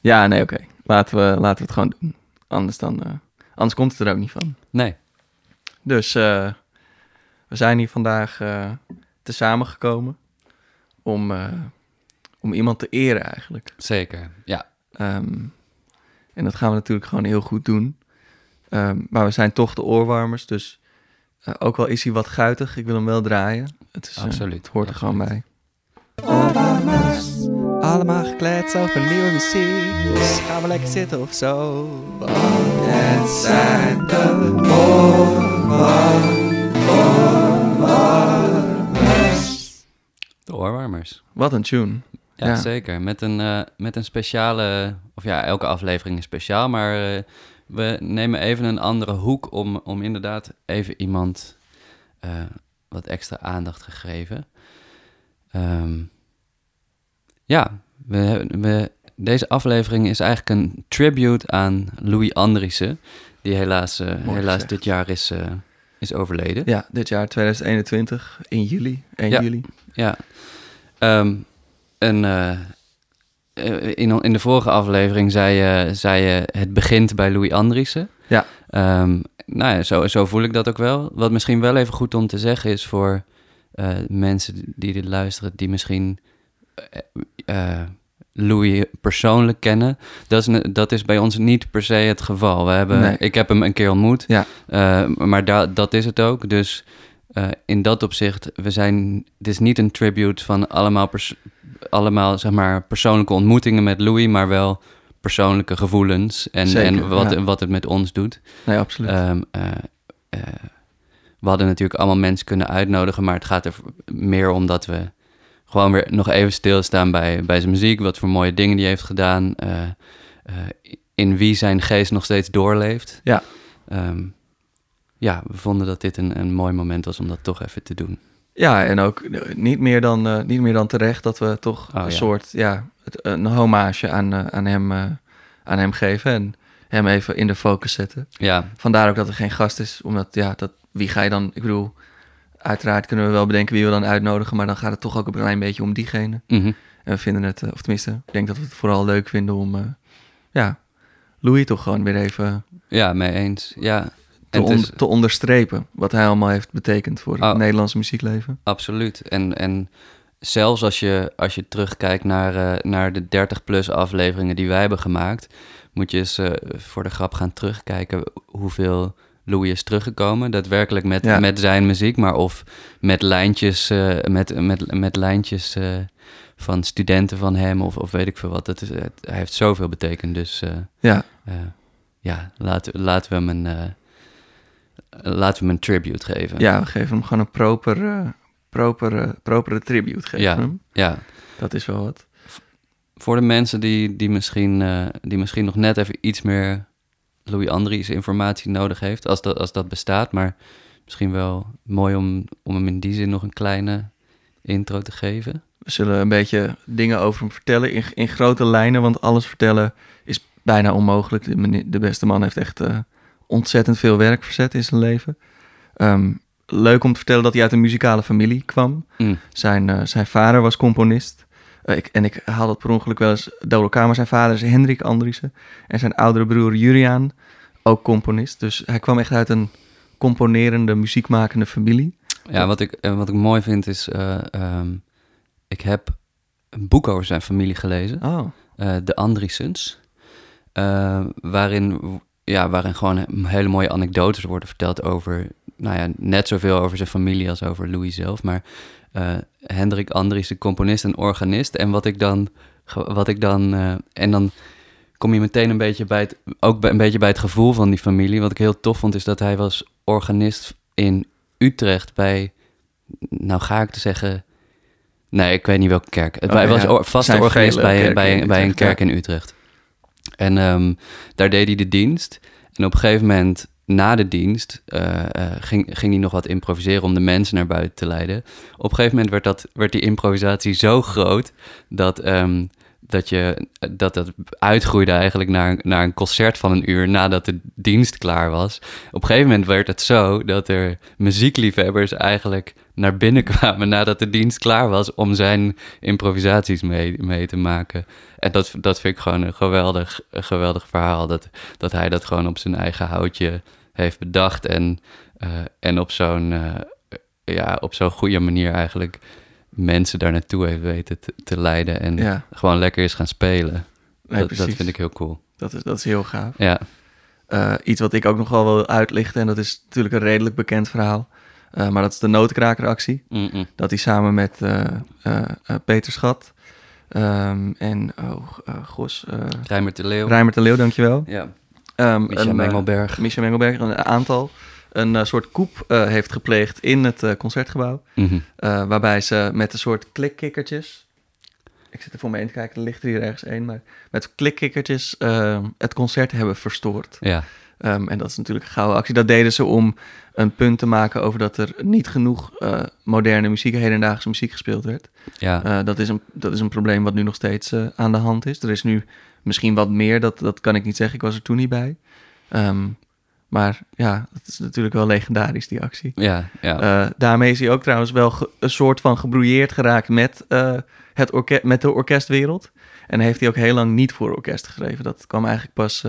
Ja, nee, oké. Laten, we, laten we het gewoon doen. Anders, dan, eh, anders komt het er ook niet van. Nee. Dus eh, we zijn hier vandaag uh, te samengekomen om, om iemand te eren eigenlijk. Zeker, ja. Ehm, en dat gaan we natuurlijk gewoon heel goed doen. Ehm, maar we zijn toch de oorwarmers, dus ook al is hij wat guitig, ik wil hem wel draaien. Het, is, Absoluut. het hoort er Absoluut. gewoon bij. Oorwarmers, allemaal gekleed over nieuwe muziek. Dus gaan we lekker zitten of zo. Want het zijn de oorwarmers. De oorwarmers. Wat een tune. Ja, Ja. zeker. Met een, eh, met een speciale, of ja, elke aflevering is speciaal, maar eh, we nemen even een andere hoek om, om inderdaad even iemand eh, wat extra aandacht te geven. Ehm, ja, we, we, deze aflevering is eigenlijk een tribute aan Louis Andriessen, die helaas, eh, helaas dit jaar is, eh, is overleden. Ja, dit jaar 2021, in juli. 1 Ja. juli. Ja. Ehm, en eh, in, in de vorige aflevering zei je, zei je het begint bij Louis Andriessen. Ja. Ehm, nou ja, zo, zo voel ik dat ook wel. Wat misschien wel even goed om te zeggen is voor mensen die dit luisteren, die misschien eh, Louis persoonlijk kennen. Dat is, dat is bij ons niet per se het geval. We hebben, Nee. Ik heb hem een keer ontmoet, Ja. eh, maar da dat is het ook. Dus in dat opzicht, we zijn, het is niet een tribute van allemaal, pers- allemaal zeg maar, persoonlijke ontmoetingen met Louis, maar wel persoonlijke gevoelens en, Zeker, en wat, ja. wat het met ons doet. Nee, absoluut. Ehm, eh, eh, we hadden natuurlijk allemaal mensen kunnen uitnodigen, maar het gaat er meer om dat we gewoon weer nog even stilstaan bij, bij zijn muziek, wat voor mooie dingen die heeft gedaan, eh, eh, in wie zijn geest nog steeds doorleeft. Ja. Ehm, ja, we vonden dat dit een, een mooi moment was om dat toch even te doen. Ja, en ook niet meer dan, eh, niet meer dan terecht dat we toch Oh, een ja. soort, ja, het, een hommage aan, aan, hem, aan hem geven en hem even in de focus zetten. Ja, Vandaar ook dat er geen gast is, omdat, ja, dat, wie ga je dan, ik bedoel, uiteraard kunnen we wel bedenken wie we dan uitnodigen, maar dan gaat het toch ook een klein beetje om diegene. mhm. En we vinden het, eh, of tenminste, ik denk dat we het vooral leuk vinden om, eh, ja, Louis toch gewoon weer even ja, mee eens. Ja, te, on- is- te onderstrepen wat hij allemaal heeft betekend voor Oh. het Nederlandse muziekleven. Absoluut. En, en zelfs als je, als je terugkijkt naar, eh, naar de 30-plus afleveringen die wij hebben gemaakt, moet je eens voor de grap gaan terugkijken hoeveel Louis is teruggekomen. Daadwerkelijk met, Ja. met zijn muziek, maar of met lijntjes, eh, met, met, met lijntjes eh, van studenten van hem of, of weet ik veel wat. Dat is, het- hij heeft zoveel betekend. Dus eh, Ja, ja, laten, laten we hem een. Laten we hem een tribute geven. ja, we geven hem gewoon een proper, proper, propere tribute. Geven Ja. hem. ja. Dat is wel wat. Voor de mensen die, die, misschien, die misschien nog net even iets meer Louis Andries informatie nodig heeft, als dat, als dat bestaat. Maar misschien wel mooi om, om hem in die zin nog een kleine intro te geven. We zullen een beetje dingen over hem vertellen in, in grote lijnen, want alles vertellen is bijna onmogelijk. De, meneer- de beste man heeft echt eh, ontzettend veel werk verzet in zijn leven. Ehm, leuk om te vertellen dat hij uit een muzikale familie kwam. Mm. Zijn, eh, zijn vader was componist. Eh, ik, en ik haal dat per ongeluk wel eens door elkaar, maar zijn vader is Hendrik Andriessen. En zijn oudere broer Juriaan, ook componist. Dus hij kwam echt uit een componerende, muziekmakende familie. Ja, wat ik, eh, wat ik mooi vind is, eh, ehm, ik heb een boek over zijn familie gelezen. Oh, de Andriesens. eh, waarin, ja, waarin gewoon hele mooie anekdotes worden verteld over, nou ja, net zoveel over zijn familie als over Louis zelf. Maar eh, Hendrik Andries, de componist en organist. En wat ik dan, wat ik dan, eh, en dan kom je meteen een beetje bij het, ook bij- een beetje bij het gevoel van die familie. Wat ik heel tof vond, is dat hij was organist in Utrecht bij, nou ga ik te zeggen, nee, ik weet niet welke kerk. Oh, hij was ja. vaste organist bij, bij, bij een kerk in Utrecht. En ehm, daar deed hij de dienst. En op een gegeven moment, na de dienst, eh, eh, ging, ging hij nog wat improviseren om de mensen naar buiten te leiden. Op een gegeven moment werd, dat, werd die improvisatie zo groot dat, ehm, dat, je, dat dat uitgroeide eigenlijk naar, naar een concert van een uur nadat de dienst klaar was. Op een gegeven moment werd het zo dat er muziekliefhebbers eigenlijk naar binnen kwamen nadat de dienst klaar was om zijn improvisaties mee, mee te maken. En dat, dat vind ik gewoon een geweldig, geweldig verhaal. Dat, dat hij dat gewoon op zijn eigen houtje heeft bedacht en, eh, en op zo'n eh, ja, op zo'n goede manier eigenlijk mensen daar naartoe heeft weten te, te leiden en Ja. gewoon lekker is gaan spelen. Nee, dat, vind ik heel cool. Dat is, dat is heel gaaf. Ja, Eh, iets wat ik ook nog wel wil uitlichten, en dat is natuurlijk een redelijk bekend verhaal. Maar dat is de notenkrakeractie. Mm-mm. Dat hij samen met Peter Schat ehm, en oh, Gos, Rijmer de Leeuw. Rijmer de Leeuw, dankjewel. Ja, Um, Micha Mengelberg. Micha Mengelberg, een aantal. Een eh, soort koep eh, heeft gepleegd in het concertgebouw. Mhm. waarbij ze met een soort klikkikkertjes... Ik zit er voor me heen te kijken, er ligt er hier ergens één. Maar met klikkikkertjes eh, het concert hebben verstoord. ja. Ehm, en dat is natuurlijk een gouden actie. Dat deden ze om een punt te maken over dat er niet genoeg eh, moderne muziek, hedendaagse muziek gespeeld werd. ja. Eh, dat, is een, dat is een probleem wat nu nog steeds eh, aan de hand is. Er is nu misschien wat meer, dat, dat kan ik niet zeggen. Ik was er toen niet bij. Ehm, maar ja, het is natuurlijk wel legendarisch, die actie. ja, ja. Daarmee is hij ook trouwens wel een soort van gebrouilleerd geraakt met, het orke met de orkestwereld. En heeft hij ook heel lang niet voor orkest geschreven. Dat kwam eigenlijk pas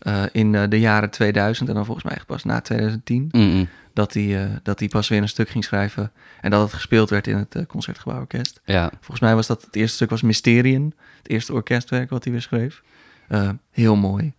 eh, in eh, de jaren 2000 en dan volgens mij echt pas na 2010. Mm-mm. Dat hij, eh, dat hij pas weer een stuk ging schrijven en dat het gespeeld werd in het Concertgebouworkest. ja. Volgens mij was dat het eerste stuk was Mysterium, het eerste orkestwerk wat hij weer schreef. Heel mooi.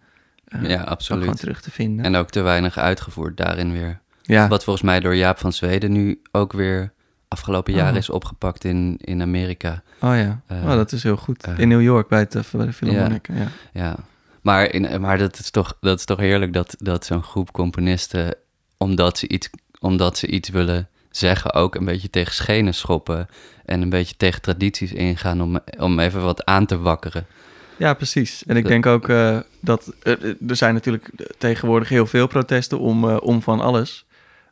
Ja, absoluut. gewoon terug te vinden. En ook te weinig uitgevoerd daarin weer. ja, Wat volgens mij door Jaap van Zweden nu ook weer afgelopen jaar Oh. is opgepakt in, in Amerika. oh ja, oh, dat is heel goed. in New York bij, het, bij de Philharmonic. Ja. Ja. Maar, in, maar dat, is toch, dat is toch heerlijk dat, dat zo'n groep componisten, omdat ze, iets, omdat ze iets willen zeggen, ook een beetje tegen schenen schoppen. En een beetje tegen tradities ingaan om, om even wat aan te wakkeren. Ja, precies. En ik denk ook eh, dat eh, er zijn natuurlijk tegenwoordig heel veel protesten om, eh, om van alles.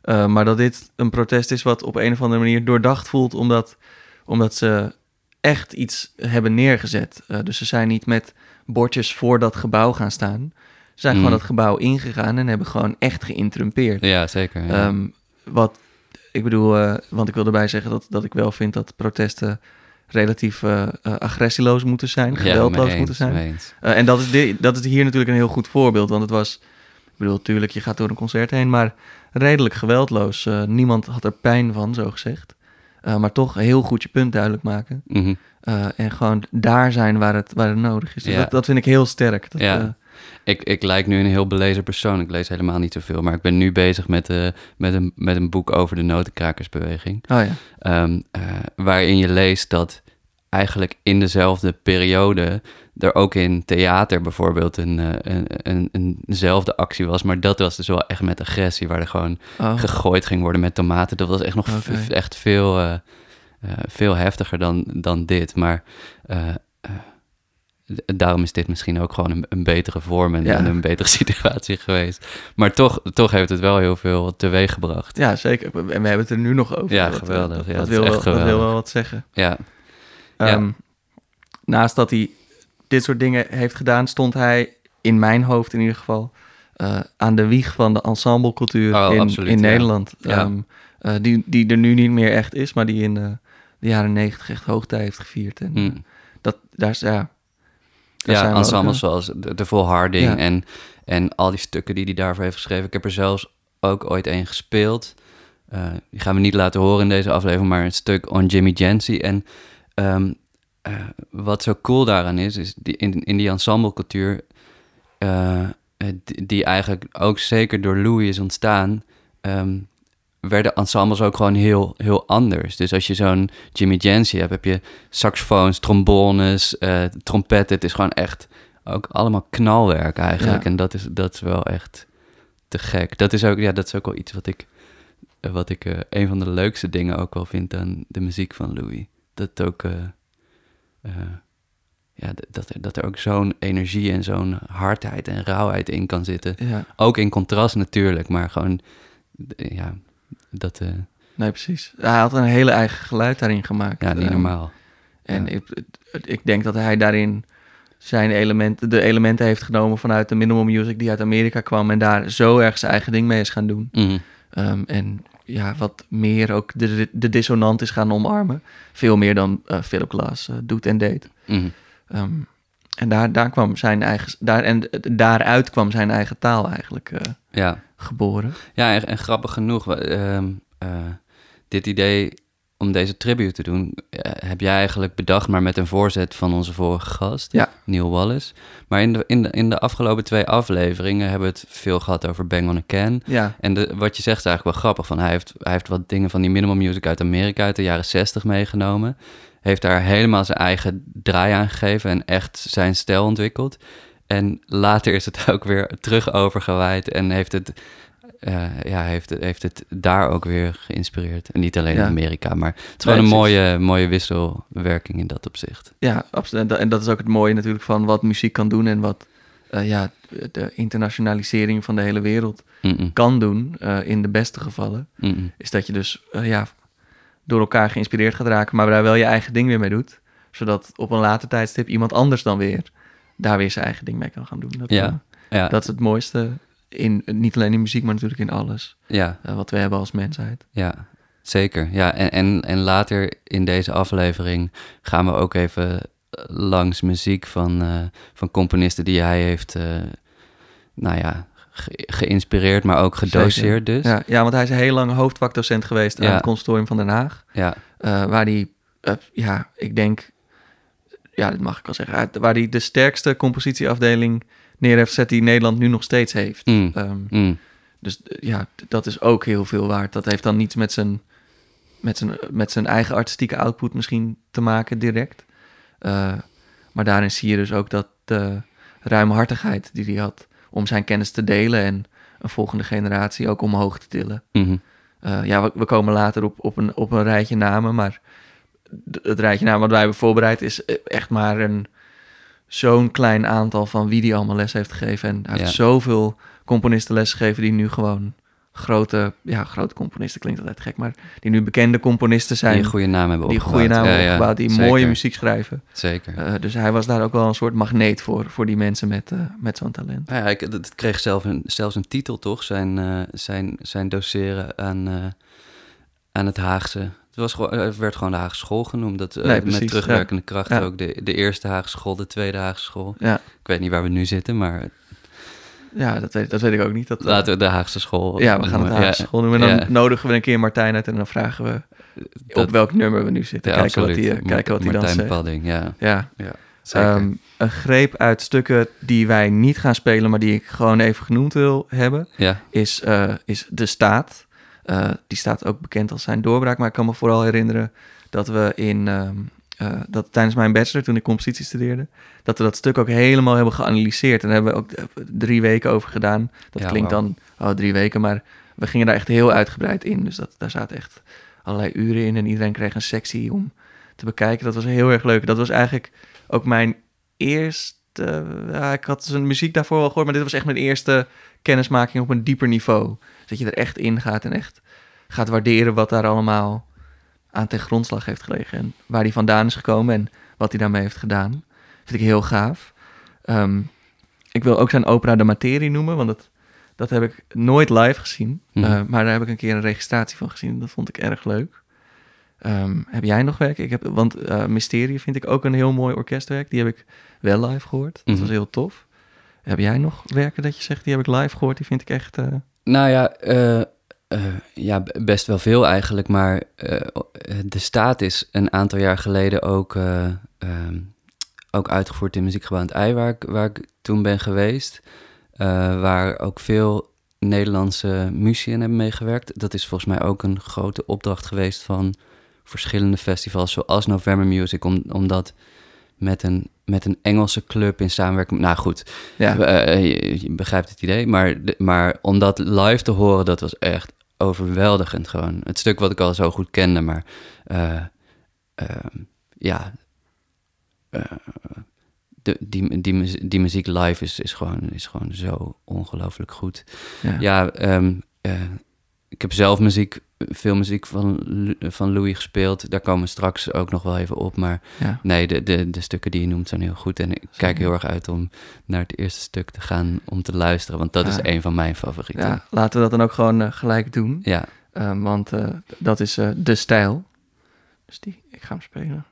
Maar dat dit een protest is wat op een of andere manier doordacht voelt, omdat, omdat ze echt iets hebben neergezet. Eh, dus ze zijn niet met bordjes voor dat gebouw gaan staan. Ze zijn Mm. gewoon dat gebouw ingegaan en hebben gewoon echt geïnterrumpeerd. Ja, zeker. Ja. Ehm, wat, ik bedoel, eh, want ik wil erbij zeggen dat, dat ik wel vind dat protesten relatief eh, agressieloos moeten zijn, geweldloos moeten zijn. en dat is, di- dat is hier natuurlijk een heel goed voorbeeld, want het was, ik bedoel, natuurlijk, je gaat door een concert heen, maar redelijk geweldloos. Niemand had er pijn van, zo gezegd. Eh, maar toch heel goed je punt duidelijk maken. Mhm. Eh, en gewoon daar zijn waar het, waar het nodig is. Dus Ja. dat, dat vind ik heel sterk. Dat, Ja. eh, Ik, ik lijk nu een heel belezen persoon. Ik lees helemaal niet zoveel. Maar ik ben nu bezig met, met, een, met een boek over de notenkrakersbeweging. oh ja. Ehm, eh, waarin je leest dat eigenlijk in dezelfde periode er ook in theater bijvoorbeeld een, eh, een, een, eenzelfde actie was. Maar dat was dus wel echt met agressie, waar er gewoon Oh. gegooid ging worden met tomaten. Dat was echt nog echt veel, eh, eh, veel heftiger dan, dan dit. Maar daarom is dit misschien ook gewoon een, een betere vorm en, Ja. en een betere situatie geweest. Maar toch, toch heeft het wel heel veel teweeg gebracht. Ja, zeker. En we hebben het er nu nog over. Ja, geweldig. Dat, Ja, dat dat is wil, echt wel, dat wil geweldig. wel wat zeggen. Ja, Ja. Ehm, naast dat hij dit soort dingen heeft gedaan, stond hij in mijn hoofd in ieder geval eh, aan de wieg van de ensemblecultuur Oh, in, absoluut, in ja. Nederland. Ja. Ehm, eh, die, die er nu niet meer echt is, maar die in de, de jaren negentig echt hoogtij heeft gevierd. En, Mm. dat, daar, is- ja, daar zijn ja ensembles eh, zoals de, de Volharding Ja. en, en al die stukken die hij daarvoor heeft geschreven. Ik heb er zelfs ook ooit een gespeeld. Eh, die gaan we niet laten horen in deze aflevering, maar een stuk on Jimmy Jancy. En ehm, eh, wat zo cool daaraan is, is die, in, in die ensemblecultuur, eh, eh, die, die eigenlijk ook zeker door Louis is ontstaan, ehm, werden ensembles ook gewoon heel, heel anders. Dus als je zo'n Jimmy Jancy hebt, heb je saxofoons, trombones, eh, trompetten. Het is gewoon echt ook allemaal knalwerk eigenlijk. Ja. En dat is, dat is wel echt te gek. Dat is ook, ja, dat is ook wel iets wat ik, wat ik een van de leukste dingen ook wel vind aan de muziek van Louis. Dat ook, eh, ja, dat, er- dat er ook zo'n energie en zo'n hardheid en rauwheid in kan zitten. ja, Ook in contrast natuurlijk, maar gewoon, d- ja, dat, eh, nee, precies. Hij had een hele eigen geluid daarin gemaakt. ja, niet normaal. En Ja. ik, ik denk dat hij daarin zijn elementen, de elementen heeft genomen vanuit de minimal music die uit Amerika kwam en daar zo erg zijn eigen ding mee is gaan doen. Mhm. Ehm, en ja, wat meer ook de, de dissonant is gaan omarmen. Veel meer dan uh, Philip Glass uh, doet en deed. Mhm. Ehm, en daar, daar kwam zijn eigen, daar, en daaruit kwam zijn eigen taal eigenlijk uh, ja. geboren. Ja, en, en grappig genoeg, ehm, dit idee om deze tribute te doen, heb jij eigenlijk bedacht, maar met een voorzet van onze vorige gast, ja. Neil Wallace. Maar in de, in, de, in de afgelopen twee afleveringen hebben we het veel gehad over Bang on a Can. Ja. En de, wat je zegt is eigenlijk wel grappig. Van, hij, heeft, hij heeft wat dingen van die minimal music uit Amerika uit de jaren 60 meegenomen. Heeft daar helemaal zijn eigen draai aan gegeven en echt zijn stijl ontwikkeld. En later is het ook weer terug overgewaaid en heeft het ja, heeft, het, heeft het daar ook weer geïnspireerd. En niet alleen in Amerika, maar het is gewoon een mooie, mooie wisselwerking in dat opzicht. Ja, absoluut. En dat is ook het mooie natuurlijk van wat muziek kan doen en wat uh, ja, de internationalisering van de hele wereld mm -mm. kan doen, uh, in de beste gevallen. Mm is dat je dus ja, door elkaar geïnspireerd gaat raken, maar daar wel je eigen ding weer mee doet. Zodat op een later tijdstip iemand anders dan weer daar weer zijn eigen ding mee kan gaan doen. Dat, ja. ja. dat is het mooiste in, niet alleen in muziek, maar natuurlijk in alles. Ja. Uh, wat we hebben als mensheid. Ja, zeker. Ja, en, en, en later in deze aflevering gaan we ook even langs muziek van, uh, van componisten die hij heeft, uh, nou ja, ge geïnspireerd, maar ook gedoseerd dus. Ja, ja, want hij is heel lang hoofdvakdocent geweest ja. aan het Conservatorium van Den Haag. Ja. waar hij, ja, ik denk, ja, dat mag ik wel zeggen, waar hij de sterkste compositieafdeling neer heeft gezet die Nederland nu nog steeds heeft. Mm. Um, mm. Dus ja, dat is ook heel veel waard. Dat heeft dan niets met zijn, met zijn, met zijn eigen artistieke output misschien te maken direct. Uh, maar daarin zie je dus ook dat de ruimhartigheid die hij had om zijn kennis te delen en een volgende generatie ook omhoog te tillen. Mm -hmm. uh, ja, we, we, komen later op, op, een, op een rijtje namen, maar het rijtje namen wat wij hebben voorbereid is echt maar een zo'n klein aantal van wie die allemaal les heeft gegeven. En hij heeft zoveel componisten les gegeven die nu gewoon grote, ja, grote componisten klinkt altijd gek, maar die nu bekende componisten zijn. Die een goede naam hebben die opgebouwd. goede naam Ja, hebben ja, opgebouwd, die zeker. mooie muziek schrijven. Zeker. Uh, dus hij was daar ook wel een soort magneet voor, voor die mensen met, uh, met zo'n talent. Nou ja, ik, het kreeg zelf een, zelfs een titel, toch? Zijn, uh, zijn, zijn doseren aan, aan het Haagse. Het, was gewoon, het werd gewoon de Haagse school genoemd. Dat, uh, precies, met terugwerkende kracht Ja. ook. De, de eerste Haagse school, de tweede Haagse school. Ja, Ik weet niet waar we nu zitten, maar ja dat, weet, dat weet ik ook niet. Dat, laten we de Haagse school ja, we gaan het noemen. Haagse school noemen. En dan nodigen we een keer Martijn uit en dan vragen we Dat- op welk nummer we nu zitten. kijken, wat hij, kijken wat hij dan zegt. Padding, ja. Ja. Ehm, een greep uit stukken die wij niet gaan spelen, maar die ik gewoon even genoemd wil hebben, is, eh, is De Staat. Eh, die staat ook bekend als zijn doorbraak, maar ik kan me vooral herinneren dat we in, ehm, eh, dat tijdens mijn bachelor, toen ik compositie studeerde, dat we dat stuk ook helemaal hebben geanalyseerd. En daar hebben we ook eh, drie weken over gedaan. Dat Ja, klinkt dan, oh, drie weken, maar we gingen daar echt heel uitgebreid in. Dus dat, daar zaten echt allerlei uren in en iedereen kreeg een sectie om te bekijken. Dat was heel erg leuk. Dat was eigenlijk ook mijn eerste... Ja, ik had zijn muziek daarvoor wel gehoord, maar dit was echt mijn eerste kennismaking op een dieper niveau. Dus dat je er echt in gaat en echt gaat waarderen wat daar allemaal aan ten grondslag heeft gelegen. En waar hij vandaan is gekomen en wat hij daarmee heeft gedaan. Vind ik heel gaaf. Ehm, ik wil ook zijn opera De Materie noemen, want dat, dat heb ik nooit live gezien. Mhm. Eh, maar daar heb ik een keer een registratie van gezien. Dat vond ik erg leuk. Ehm, heb jij nog werk? Ik heb, want eh, Mysterie vind ik ook een heel mooi orkestwerk. Die heb ik wel live gehoord. Dat Mhm. was heel tof. Heb jij nog werken dat je zegt, die heb ik live gehoord? Die vind ik echt... eh, Nou ja, eh, ja, best wel veel eigenlijk. Maar de staat is een aantal jaar geleden ook, eh, ehm, ook uitgevoerd in Muziekgebouw aan het Ei, waar ik, waar ik toen ben geweest. Waar ook veel Nederlandse muzici hebben meegewerkt. Dat is volgens mij ook een grote opdracht geweest van verschillende festivals, zoals November Music, om, omdat met een, met een Engelse club in samenwerking. Nou goed, ja, eh, je, je begrijpt het idee. Maar, de- maar om dat live te horen, dat was echt overweldigend gewoon. Het stuk wat ik al zo goed kende, maar eh, ehm, ja, eh, de, die, die, die muziek live is, is, gewoon, is gewoon zo ongelooflijk goed. ja. Ja, ehm, eh, ik heb zelf muziek, veel muziek van, van Louis gespeeld. Daar komen we straks ook nog wel even op. Maar ja. Nee, de, de, de stukken die je noemt zijn heel goed. En ik kijk heel erg uit om naar het eerste stuk te gaan om te luisteren. Want dat is een van mijn favorieten. Ja, laten we dat dan ook gewoon eh, gelijk doen. Ja, Ehm, want eh, dat is eh, de stijl. Dus die, ik ga hem spelen.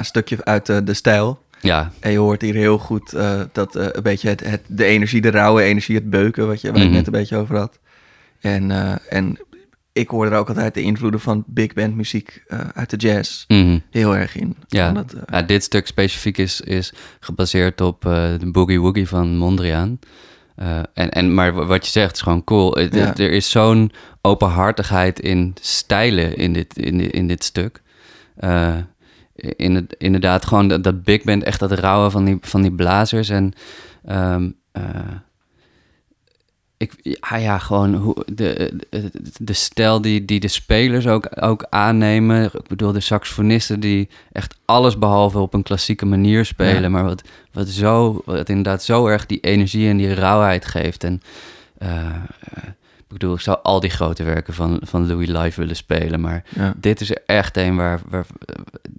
Een stukje uit eh, de stijl. Ja, En je hoort hier heel goed eh, dat eh, een beetje het, het, de energie, de rauwe energie, het beuken, wat je, waar ik Mhm. net een beetje over had. En, eh, en ik hoorde er ook altijd de invloeden van big band muziek uit de jazz mhm. heel erg in. Ja. Dat, Ja, dit stuk specifiek is, is gebaseerd op de Boogie Woogie van Mondriaan. En, en, maar wat je zegt is gewoon cool. Ja. het- Er is zo'n openhartigheid in stijlen in dit, in in dit stuk. In het, inderdaad, gewoon dat, dat big band, echt dat rauwe van die, van die blazers. En ehm, eh, ik, ja, ja, gewoon hoe, de, de, de stijl die, die de spelers ook, ook aannemen. Ik bedoel, de saxofonisten die echt alles behalve op een klassieke manier spelen. Ja. Maar wat, wat, zo, wat inderdaad zo erg die energie en die rauwheid geeft. En eh, eh, ik bedoel, ik zou al die grote werken van, van Louis live willen spelen. Maar ja. dit is er echt een waar, waar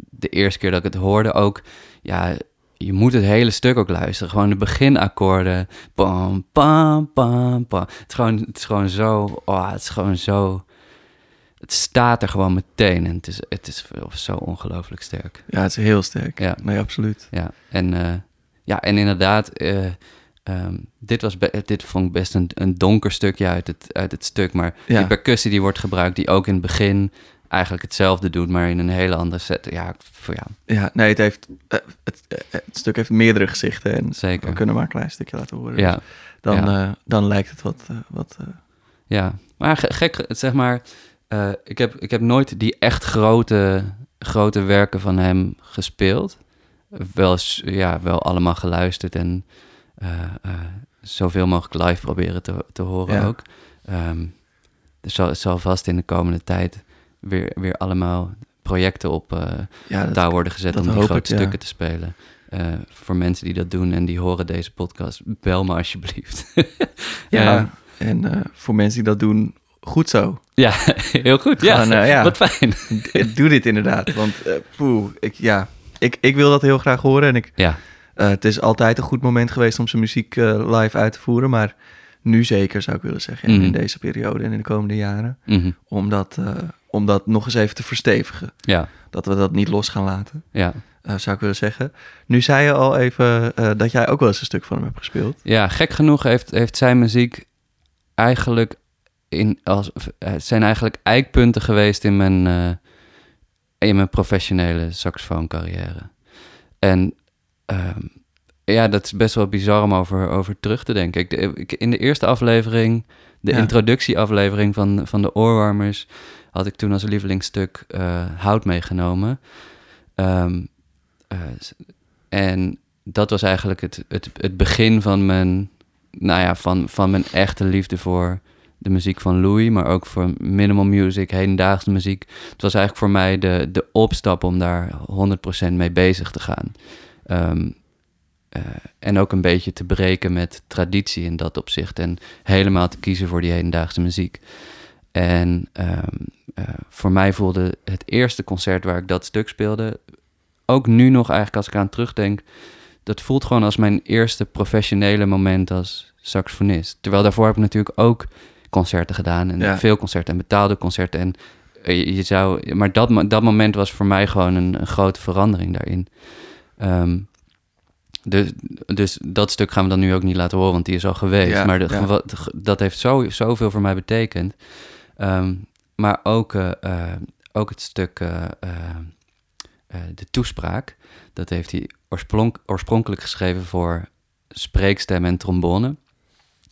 de eerste keer dat ik het hoorde ook... Ja, je moet het hele stuk ook luisteren. Gewoon de beginakkoorden. Pam, pam, pam, pam. Het is gewoon, het is gewoon zo... Oh, het is gewoon zo... Het staat er gewoon meteen. En het is, het is zo ongelooflijk sterk. ja, het is heel sterk. Ja. Nee, absoluut. Ja, en, eh, ja, en inderdaad... eh, ehm, dit, was be- dit vond ik best een, een donker stukje uit het, uit het stuk. Maar Ja. die percussie die wordt gebruikt... die ook in het begin eigenlijk hetzelfde doet... maar in een hele andere set. Ja, voor ja, Ja, nee, het, heeft, eh, het, eh, het stuk heeft meerdere gezichten. En Zeker. we kunnen maar een klein stukje laten horen. ja. Dus dan, ja. eh, dan lijkt het wat... eh, wat eh, Ja, maar ge- gek, zeg maar, eh, ik, heb, ik heb nooit die echt grote, grote werken van hem gespeeld. Wel, ja, wel allemaal geluisterd en eh, eh, zoveel mogelijk live proberen te, te horen Ja. ook. Ehm er zal, zal vast in de komende tijd weer, weer allemaal projecten op eh ja, dat, daar worden gezet om die grote ja. stukken te spelen. Eh, voor mensen die dat doen en die horen deze podcast, bel me alsjeblieft. ja, Eh, en eh, voor mensen die dat doen, goed zo. ja, heel goed. Ja, Gewoon, eh, ja. wat fijn. Doe dit inderdaad, want eh, poeh, ik, ja, ik, ik wil dat heel graag horen. En ik, Ja, eh, het is altijd een goed moment geweest om zijn muziek eh, live uit te voeren. Maar nu zeker, zou ik willen zeggen, en Mhm. in deze periode en in de komende jaren. mhm. Om dat, eh, om dat nog eens even te verstevigen. ja, Dat we dat niet los gaan laten, ja. zou ik willen zeggen. Nu zei je al even dat jij ook wel eens een stuk van hem hebt gespeeld. Ja, gek genoeg heeft, heeft zijn muziek eigenlijk in, als, het zijn eigenlijk eikpunten geweest in mijn, in mijn professionele saxofooncarrière. En ehm, ja, dat is best wel bizar om over, over terug te denken. Ik, de- ik- in de eerste aflevering, de Ja. introductieaflevering van, van de Oorwarmers, had ik toen als lievelingsstuk eh, Hout meegenomen. Ehm, eh, en dat was eigenlijk het, het, het begin van mijn, nou ja, van, van mijn echte liefde voor de muziek van Louis, maar ook voor minimal music, hedendaagse muziek. Het was eigenlijk voor mij de, de opstap om daar 100% mee bezig te gaan. Ehm, eh, en ook een beetje te breken met traditie in dat opzicht en helemaal te kiezen voor die hedendaagse muziek. En ehm, eh, voor mij voelde het eerste concert waar ik dat stuk speelde, ook nu nog eigenlijk als ik aan terugdenk, dat voelt gewoon als mijn eerste professionele moment als saxofonist. Terwijl daarvoor heb ik natuurlijk ook concerten gedaan. En Ja. veel concerten en betaalde concerten. En eh, je, je zou... Maar dat, dat moment was voor mij gewoon een, een grote verandering daarin. Dus, dus dat stuk gaan we dan nu ook niet laten horen, want die is al geweest. Ja, maar de, ja. dat heeft zo, zoveel voor mij betekend. Ehm, maar ook, eh, eh, ook het stuk eh, de toespraak. Dat heeft hij oorspronk, oorspronkelijk geschreven voor spreekstem en trombone.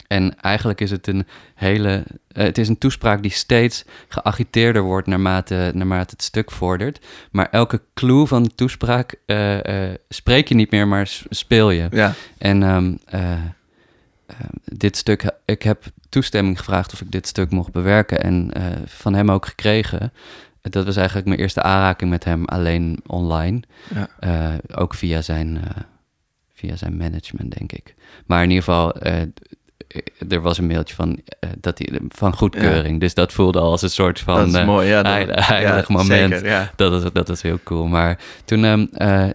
En eigenlijk is het een hele. eh, het is een toespraak die steeds geagiteerder wordt naarmate, naarmate het stuk vordert. Maar elke clue van de toespraak eh, eh, spreek je niet meer, maar speel je. Ja, En ehm, eh, eh, dit stuk, ik heb toestemming gevraagd of ik dit stuk mocht bewerken en van hem ook gekregen. Dat was eigenlijk mijn eerste aanraking met hem alleen online. Ja. Ook via zijn, via zijn management, denk ik. Maar in ieder geval, er was een mailtje van, eh, dat van goedkeuring. Dus dat voelde al als een soort van dat is eh, mooi. Ja, dat, heilig, heilig ja, moment. Zeker, ja. Dat was, dat was heel cool. Maar toen, ehm, eh,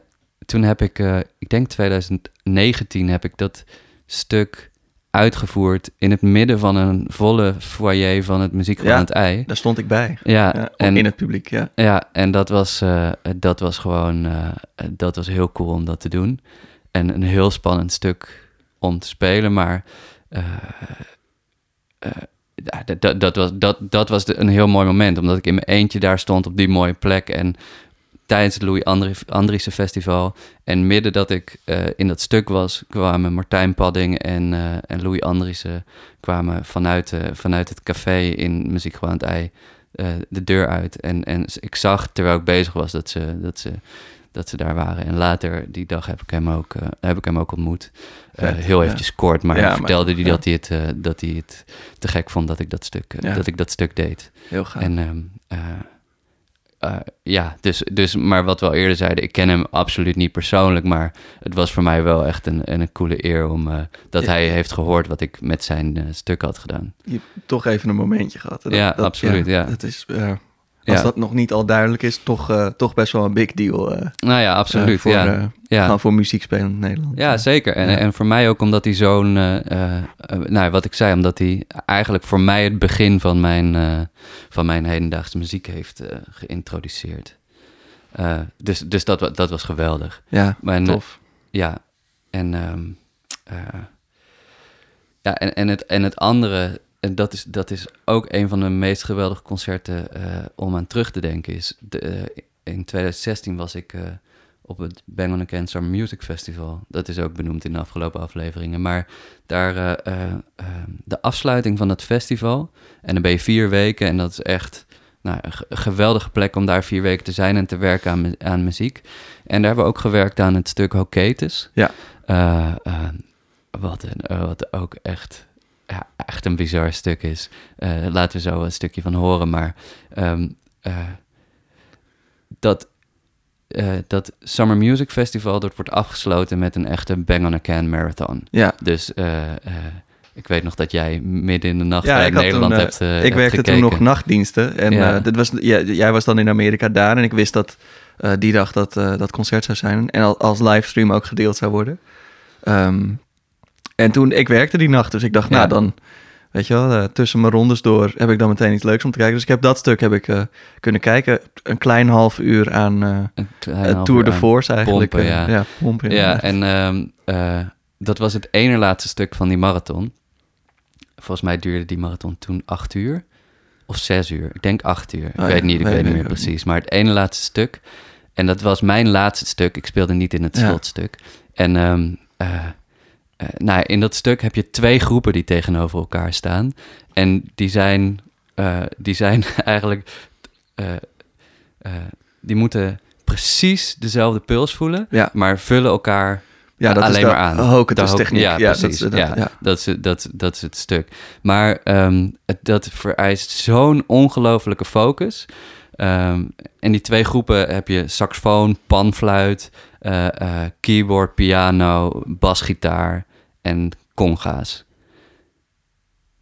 toen heb ik, eh, ik denk 2019, heb ik dat stuk uitgevoerd in het midden van een volle foyer van het Muziekgebouw Ja. aan het Ei. Daar stond ik bij. Ja, en, in het publiek, ja. ja, en dat was, eh, dat was gewoon, eh, dat was heel cool om dat te doen. En een heel spannend stuk om te spelen, maar eh, eh, dat- dat, dat was, dat, dat was een heel mooi moment, omdat ik in mijn eentje daar stond op die mooie plek en tijdens het Louis Andri- Andriessen Festival. En midden dat ik eh, in dat stuk was, kwamen Martijn Padding en, eh, en Louis Andriessen kwamen vanuit, eh, vanuit het café in Muziekgebouw aan het Ei eh, de deur uit. En, en ik zag, terwijl ik bezig was, dat ze, dat ze, dat ze daar waren. En later die dag heb ik hem ook, eh, heb ik hem ook ontmoet. Eh, heel ja. eventjes kort, maar Ja, hij maar- vertelde hij ja. dat, hij het, eh, dat hij het te gek vond dat ik dat stuk, dat ik dat stuk deed. Heel gaaf. En ehm, eh, eh, ja, dus, dus, maar wat we al eerder zeiden, ik ken hem absoluut niet persoonlijk, maar het was voor mij wel echt een, een, coole eer om dat hij heeft gehoord wat ik met zijn stuk had gedaan. Je hebt toch even een momentje gehad. Ja, absoluut, ja. Dat is, als dat nog niet al duidelijk is, toch, eh, toch best wel een big deal. eh, Nou ja, absoluut. eh, voor, ja. ja. Gewoon voor muziek spelen in Nederland. Ja, zeker. En, en voor mij ook omdat hij zo'n, nou, wat ik zei, omdat hij eigenlijk voor mij het begin van mijn, van mijn hedendaagse muziek heeft geïntroduceerd. Dus dus dat, dat was geweldig. Ja, en, tof. Ja, en, ehm, eh, ja, en, en, het, en het andere, en dat is, dat is ook een van de meest geweldige concerten eh, om aan terug te denken, is de, eh, in 2016 was ik eh, op het Bang on Again Summer Music Festival. Dat is ook benoemd in de afgelopen afleveringen. Maar daar, de afsluiting van het festival, en dan ben je vier weken en dat is echt nou, een ge- een geweldige plek om daar vier weken te zijn en te werken aan, aan muziek. En daar hebben we ook gewerkt aan het stuk Hoketus. Ja. Wat, een, wat ook echt, ja, echt een bizar stuk is. Eh, laten we zo een stukje van horen. Maar ehm, eh, dat, eh, dat Summer Music Festival dat wordt afgesloten met een echte Bang on a Can marathon. Ja, Dus ik weet nog dat jij midden in de nacht Ja, had Nederland toen, hebt ik hebt werkte gekeken. toen nog nachtdiensten. En Ja. dit was, ja, jij was dan in Amerika daar. En ik wist dat die dag dat, dat concert zou zijn. En al- als livestream ook gedeeld zou worden. Ehm, en toen, ik werkte die nacht. Dus ik dacht, Ja. nou dan, weet je wel, eh, tussen mijn rondes door heb ik dan meteen iets leuks om te kijken. Dus ik heb dat stuk heb ik, eh, kunnen kijken. Een klein half uur aan half Tour de Force eigenlijk. pompen, ja. ja, pompen. Ja, en ehm, eh, dat was het ene laatste stuk van die marathon. Volgens mij duurde die marathon toen acht uur of zes uur. Ik denk acht uur. Ik Oh weet ja, niet, ik weet weet niet meer precies. Maar het ene laatste stuk. En dat was mijn laatste stuk. Ik speelde niet in het slotstuk. En ehm, eh, eh, nou, in dat stuk heb je twee groepen die tegenover elkaar staan. En die zijn, eh, die zijn eigenlijk... eh, eh, die moeten precies dezelfde puls voelen, Ja. maar vullen elkaar ja, dat alleen is maar aan. Hoketus techniek. Ja, dat precies. dat- ja, ja. Dat, is, dat, dat is het stuk. Maar ehm, het, dat vereist zo'n ongelofelijke focus. Ehm, en die twee groepen heb je saxofoon, panfluit, eh, eh, keyboard, piano, basgitaar en conga's.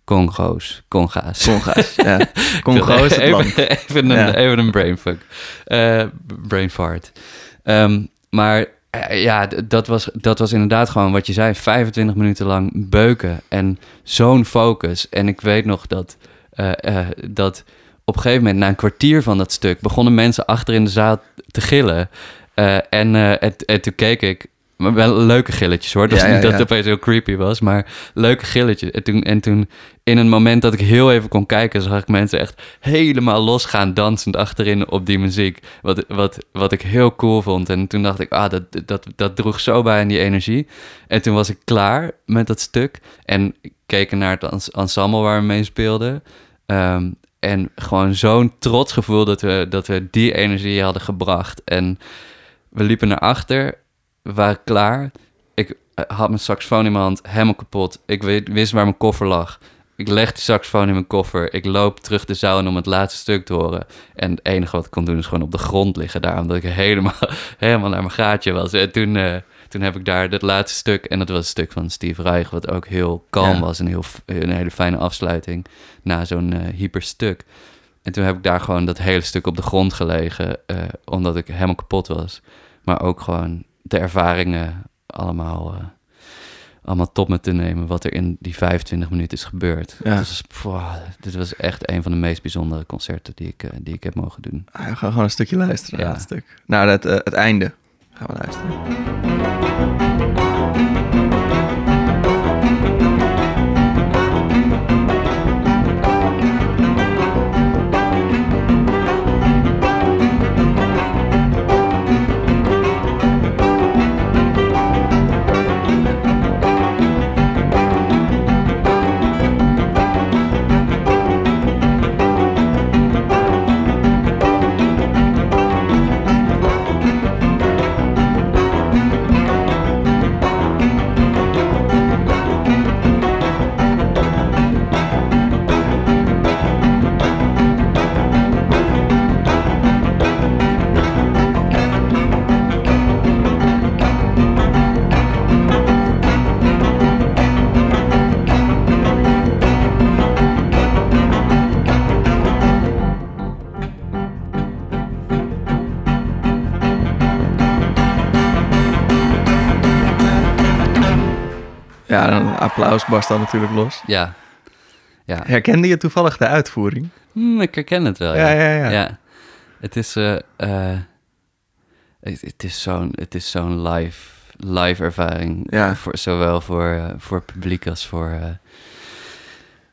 Congo's, conga's. Conga's, ja. Congo is het even. Even een, Ja. even een brainfuck. Eh brain fart. Ehm, maar Eh, Ja, dat was, dat was inderdaad gewoon wat je zei. 25 minuten lang beuken. En zo'n focus. En ik weet nog dat, eh, eh, dat op een gegeven moment, na een kwartier van dat stuk, begonnen mensen achter in de zaal te gillen. Eh, en, eh, en, en toen keek ik. Maar wel leuke gilletjes hoor. Dat Ja, is niet ja, dat het opeens heel creepy was, maar leuke gilletjes. En toen, en toen, in een moment dat ik heel even kon kijken, zag ik mensen echt helemaal losgaan, dansend achterin op die muziek. Wat, wat, wat ik heel cool vond. En toen dacht ik, ah, dat, dat, dat droeg zo bij aan die energie. En toen was ik klaar met dat stuk. En ik keek naar het ens- ensemble waar we mee speelden. Ehm, en gewoon zo'n trots gevoel dat we, dat we die energie hadden gebracht. En we liepen naar achter, we waren klaar. Ik eh, had mijn saxofoon in mijn hand, helemaal kapot. Ik wist waar mijn koffer lag. Ik leg die saxofoon in mijn koffer. Ik loop terug de zaal in om het laatste stuk te horen. En het enige wat ik kon doen is gewoon op de grond liggen daar. Omdat ik helemaal, helemaal naar mijn gaatje was. En toen, eh, toen heb ik daar dat laatste stuk... En dat was een stuk van Steve Reich, wat ook heel kalm Ja. was. En heel, een hele fijne afsluiting na zo'n eh hyper stuk. En toen heb ik daar gewoon dat hele stuk op de grond gelegen. eh, omdat ik helemaal kapot was. Maar ook gewoon de ervaringen allemaal, eh, allemaal top me te nemen. Wat er in die 25 minuten is gebeurd. Ja. Dus, dit was echt een van de meest bijzondere concerten die ik, eh, die ik heb mogen doen. Ah, we gaan gewoon een stukje luisteren naar Ja. het stuk. Naar het, eh, het einde gaan we luisteren. Applaus barst dan natuurlijk los. Ja, ja. Herkende je toevallig de uitvoering? Hm, ik herken het wel. Ja, ja, ja. Het is, eh, eh, het, is zo'n, het is zo'n live, live ervaring. Ja. Voor, zowel voor, eh, voor publiek als voor,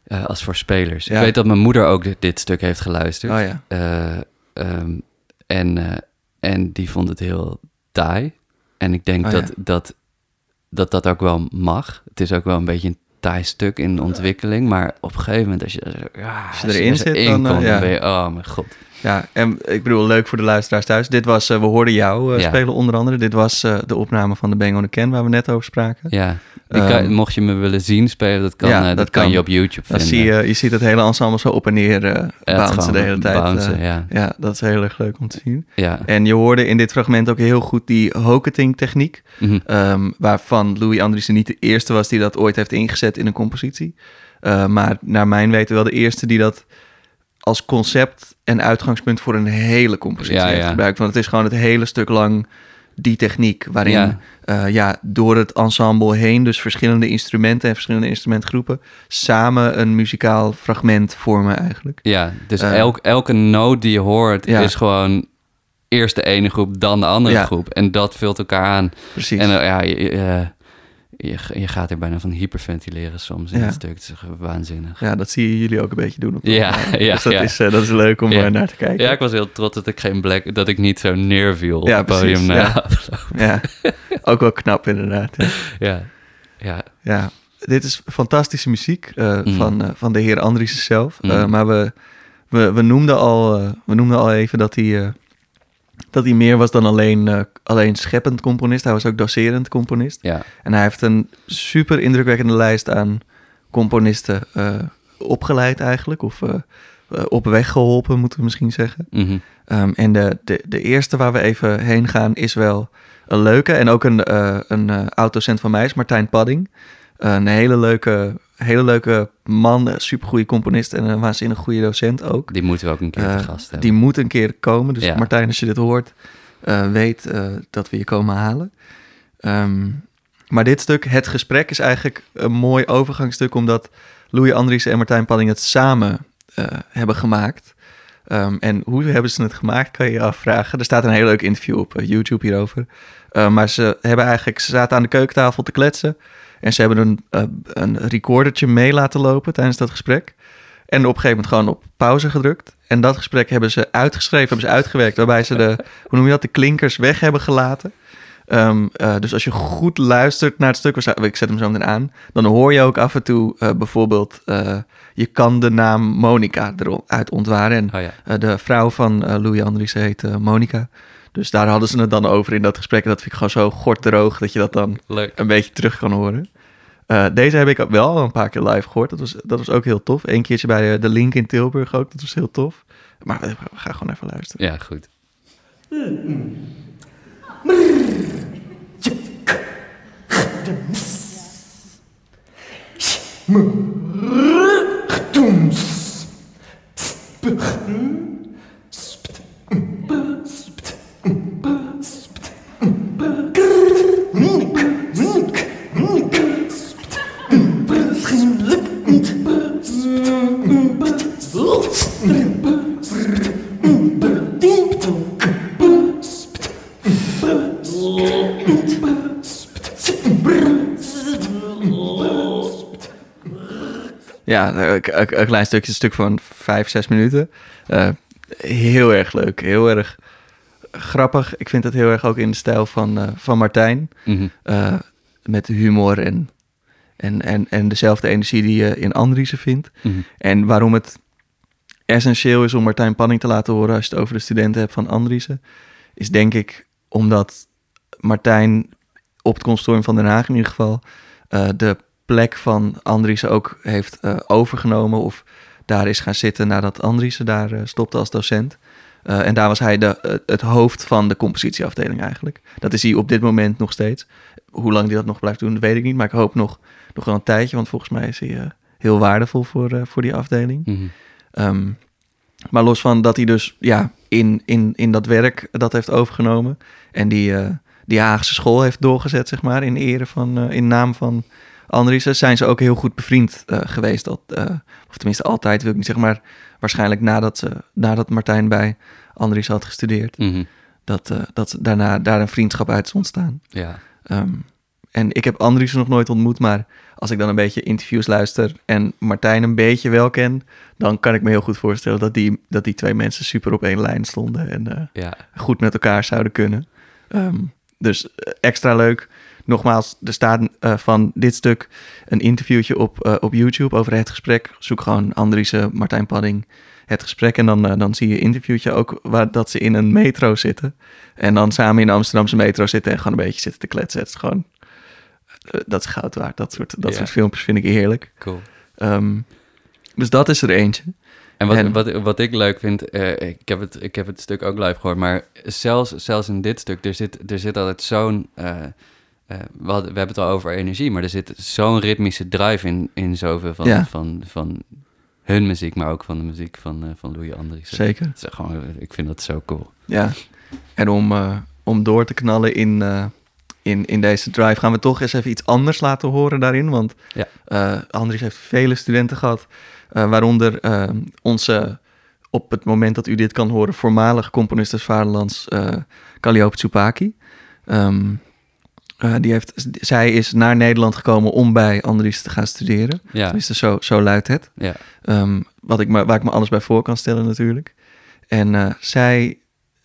als voor spelers. Ja. Ik weet dat mijn moeder ook dit, dit stuk heeft geluisterd. Oh ja. Eh, ehm, en, en die vond het heel taai. En ik denk Oh, dat, ja. dat, dat dat ook wel mag. Het is ook wel een beetje een taai stuk in de ontwikkeling. Maar op een gegeven moment, als je, ja, Als je erin zit, dan, eh, komt, ja. dan ben je... Oh mijn god. Ja, en ik bedoel, leuk voor de luisteraars thuis. Dit was, eh, we hoorden jou eh, Ja. spelen onder andere. Dit was eh, de opname van de Bang on the Can waar we net over spraken. Ja, kan- Ehm, mocht je me willen zien spelen, dat kan, Ja, dat dat kan, kan. je op YouTube vinden. zie je, je ziet het hele ensemble zo op en neer bouncen gewoon de hele tijd. bouncen, ja. ja, dat is heel erg leuk om te zien. Ja. En je hoorde in dit fragment ook heel goed die hoketing techniek. Mhm. ehm, waarvan Louis Andriessen niet de eerste was die dat ooit heeft ingezet in een compositie. Maar naar mijn weten wel de eerste die dat als concept en uitgangspunt voor een hele compositie Ja, heeft ja. gebruikt. Want het is gewoon het hele stuk lang die techniek waarin Ja. ja. ja, door het ensemble heen, dus verschillende instrumenten en verschillende instrumentgroepen, samen een muzikaal fragment vormen eigenlijk. Ja, dus Eh. elk, elke noot die je hoort Ja. is gewoon eerst de ene groep, dan de andere Ja. groep. En dat vult elkaar aan. Precies. En eh, ja, je, je, gaat er bijna van hyperventileren soms in Ja. het stuk. Het is waanzinnig. ja, dat zie je jullie ook een beetje doen. Op Ja, ja, dus dat, ja. Is, eh, dat is leuk om Ja. eh, naar te kijken. Ja, ik was heel trots dat ik geen black, dat ik niet zo neerviel op het podium. na ja. ook wel knap inderdaad. Ja. ja. ja. Dit is fantastische muziek eh, Mm. van, van de heer Andriessen zelf. Mm. Maar we, we, we, noemden al, we noemden al even dat hij, dat hij meer was dan alleen, eh, alleen scheppend componist. Hij was ook docerend componist. ja. En hij heeft een super indrukwekkende lijst aan componisten eh, opgeleid eigenlijk. Of eh, op weg geholpen, moeten we misschien zeggen. Mhm. Ehm, en de, de, de eerste waar we even heen gaan is wel een leuke. En ook een, een oud-docent van mij is Martijn Padding. Een hele leuke, hele leuke man, supergoeie componist en een waanzinnig goede docent ook. Die moeten we ook een keer Eh, te gast hebben. die moet een keer komen. Dus Ja. Martijn, als je dit hoort, eh, weet eh, dat we je komen halen. Ehm, maar dit stuk, het gesprek, is eigenlijk een mooi overgangstuk, omdat Louis Andriessen en Martijn Panning het samen eh, hebben gemaakt. Ehm, en hoe hebben ze het gemaakt, kan je je afvragen. Er staat een heel leuk interview op eh, YouTube hierover. Uh, maar ze hebben eigenlijk, ze zaten aan de keukentafel te kletsen. En ze hebben een, uh, een recordertje mee laten lopen tijdens dat gesprek. En op een gegeven moment gewoon op pauze gedrukt. En dat gesprek hebben ze uitgeschreven, hebben ze uitgewerkt. Waarbij ze de, hoe noem je dat, de klinkers weg hebben gelaten. Um, uh, dus als je goed luistert naar het stuk, ik zet hem zo meteen aan, dan hoor je ook af en toe uh, bijvoorbeeld, uh, je kan de naam Monica eruit ontwaren. En oh ja. de vrouw van Louis Andries heet Monica. Dus daar hadden ze het dan over in dat gesprek. En dat vind ik gewoon zo gorddroog dat je dat dan Leuk. een beetje terug kan horen. deze heb ik wel al een paar keer live gehoord. Dat was, dat was ook heel tof. Eén keertje bij de Link in Tilburg ook. Dat was heel tof. Maar we gaan gewoon even luisteren. Ja, goed. Ja, een, een, klein stukje, een stuk van vijf, zes minuten. Uh, heel erg leuk, heel erg grappig. Ik vind het heel erg ook in de stijl van, uh, van Martijn. Mm -hmm. uh, met humor en, en, en, en dezelfde energie die je in Andriessen vindt. Mm -hmm. En waarom het essentieel is om Martijn Panning te laten horen als je het over de studenten hebt van Andriessen, is denk ik omdat Martijn op het consortium van Den Haag in ieder geval de plek van Andriessen ook heeft uh, overgenomen of daar is gaan zitten nadat Andriessen daar uh, stopte als docent. Uh, en daar was hij de, het hoofd van de compositieafdeling eigenlijk. Dat is hij op dit moment nog steeds. Hoe lang hij dat nog blijft doen, weet ik niet. Maar ik hoop nog, nog wel een tijdje, want volgens mij is hij heel waardevol voor, voor die afdeling. Mm -hmm. um, maar los van dat hij dus ja, in, in, in dat werk dat heeft overgenomen en die, die Haagse school heeft doorgezet, zeg maar, in ere van, in naam van Andriessen zijn ze ook heel goed bevriend uh, geweest. Dat, uh, of tenminste altijd, wil ik niet zeggen, maar waarschijnlijk nadat, ze, nadat Martijn bij Andriessen had gestudeerd. Mm -hmm. Dat, uh, dat daarna daar een vriendschap uit is ontstaan. Ja. Um, en ik heb Andriessen nog nooit ontmoet, maar als ik dan een beetje interviews luister en Martijn een beetje wel ken, dan kan ik me heel goed voorstellen dat die, dat die twee mensen super op één lijn stonden en ja. goed met elkaar zouden kunnen. Um, dus extra leuk nogmaals, er staat uh, van dit stuk een interviewtje op, uh, op YouTube over het gesprek. Zoek gewoon Andriessen, Martijn Padding, het gesprek. En dan, uh, dan zie je een interviewtje ook waar dat ze in een metro zitten. En dan samen in de Amsterdamse metro zitten en gewoon een beetje zitten te kletsen. Het is gewoon, dat is goud waard. Dat soort, dat Ja. soort filmpjes vind ik heerlijk. Cool. Um, dus dat is er eentje. En wat, En- wat, wat ik leuk vind, eh, ik, heb het, ik heb het stuk ook live gehoord, maar zelfs, zelfs in dit stuk, er zit, er zit altijd zo'n. eh, eh, we, hadden- we hebben het al over energie, maar er zit zo'n ritmische drive in, in zoveel van, Ja. van, van hun muziek, maar ook van de muziek van, eh, van Louis Andriessen. Zeker. Het is echt gewoon, ik vind dat zo cool. Ja, en om, uh, om door te knallen in, in, in deze drive gaan we toch eens even iets anders laten horen daarin. Want Ja. Andries heeft vele studenten gehad, waaronder onze, op het moment dat u dit kan horen, voormalig componist des Vaderlands, uh, Calliope Tsupaki. Um, uh, die heeft, zij is naar Nederland gekomen om bij Andries te gaan studeren. Ja, Tenminste, zo, zo luidt het. ja, Um, wat ik me, waar ik me alles bij voor kan stellen natuurlijk. En uh, zij